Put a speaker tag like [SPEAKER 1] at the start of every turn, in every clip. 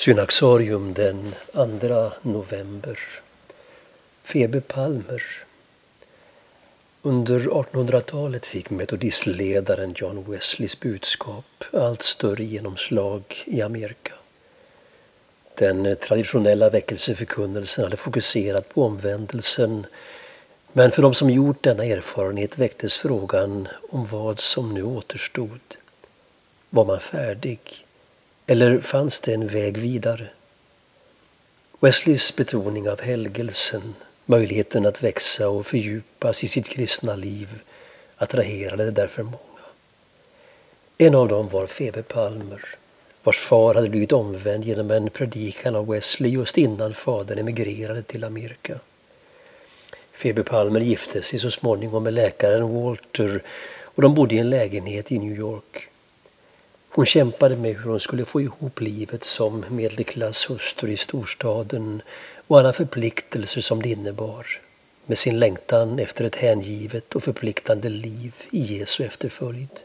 [SPEAKER 1] Synaxarium den 2 november. Febe Palmer. Under 1800-talet fick metodistledaren John Wesleys budskap allt större genomslag i Amerika. Den traditionella väckelseförkunnelsen hade fokuserat på omvändelsen men för de som gjort denna erfarenhet väcktes frågan om vad som nu återstod. Var man färdig? Eller fanns det en väg vidare? Wesleys betoning av helgelsen, möjligheten att växa och fördjupas i sitt kristna liv, attraherade därför många. En av dem var Febe Palmer, vars far hade blivit omvänd genom en predikan av Wesley just innan fadern emigrerade till Amerika. Febe Palmer gifte sig så småningom med läkaren Walter och de bodde i en lägenhet i New York. Hon kämpade med hur hon skulle få ihop livet som medelklasshustru i storstaden och alla förpliktelser som det innebar med sin längtan efter ett hängivet och förpliktande liv i Jesu efterföljd.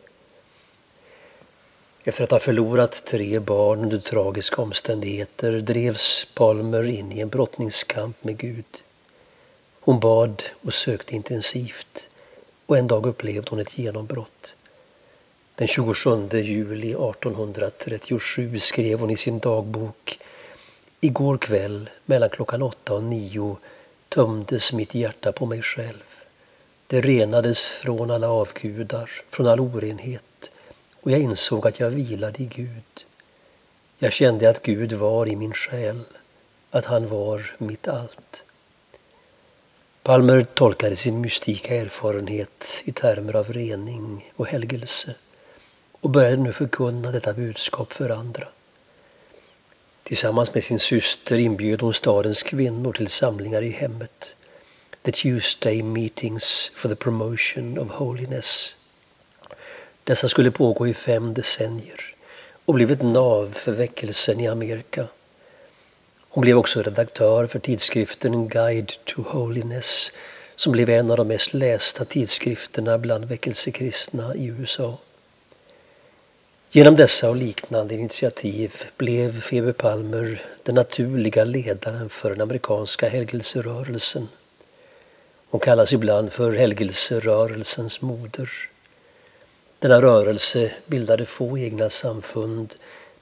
[SPEAKER 1] Efter att ha förlorat tre barn under tragiska omständigheter drevs Palmer in i en brottningskamp med Gud. Hon bad och sökte intensivt och en dag upplevde hon ett genombrott. Den 27 juli 1837 skrev hon i sin dagbok Igår kväll mellan klockan åtta och nio tömdes mitt hjärta på mig själv. Det renades från alla avgudar, från all orenhet och jag insåg att jag vilade i Gud. Jag kände att Gud var i min själ, att han var mitt allt. Palmer tolkade sin mystika erfarenhet i termer av rening och helgelse och började nu förkunna detta budskap för andra. Tillsammans med sin syster inbjöd hon stadens kvinnor till samlingar i hemmet. The Tuesday Meetings for the Promotion of Holiness. Dessa skulle pågå i fem decennier och blev ett nav för väckelsen i Amerika. Hon blev också redaktör för tidskriften Guide to Holiness som blev en av de mest lästa tidskrifterna bland väckelsekristna i USA. Genom dessa och liknande initiativ blev Febe Palmer den naturliga ledaren för den amerikanska helgelserörelsen. Hon kallas ibland för helgelserörelsens moder. Denna rörelse bildade få egna samfund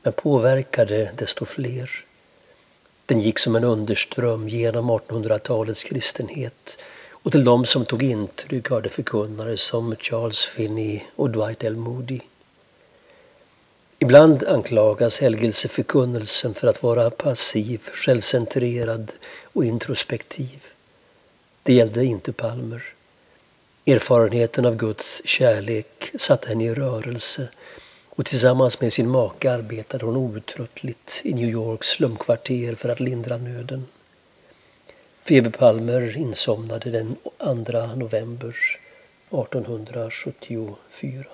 [SPEAKER 1] men påverkade desto fler. Den gick som en underström genom 1800-talets kristenhet och till dem som tog intryck hörde förkunnare som Charles Finney och Dwight L. Moody. Ibland anklagas helgelseförkunnelsen för att vara passiv, självcentrerad och introspektiv. Det gällde inte Palmer. Erfarenheten av Guds kärlek satte henne i rörelse och tillsammans med sin make arbetade hon outtröttligt i New Yorks slumkvarter för att lindra nöden. Febe Palmer insomnade den 2 november 1874.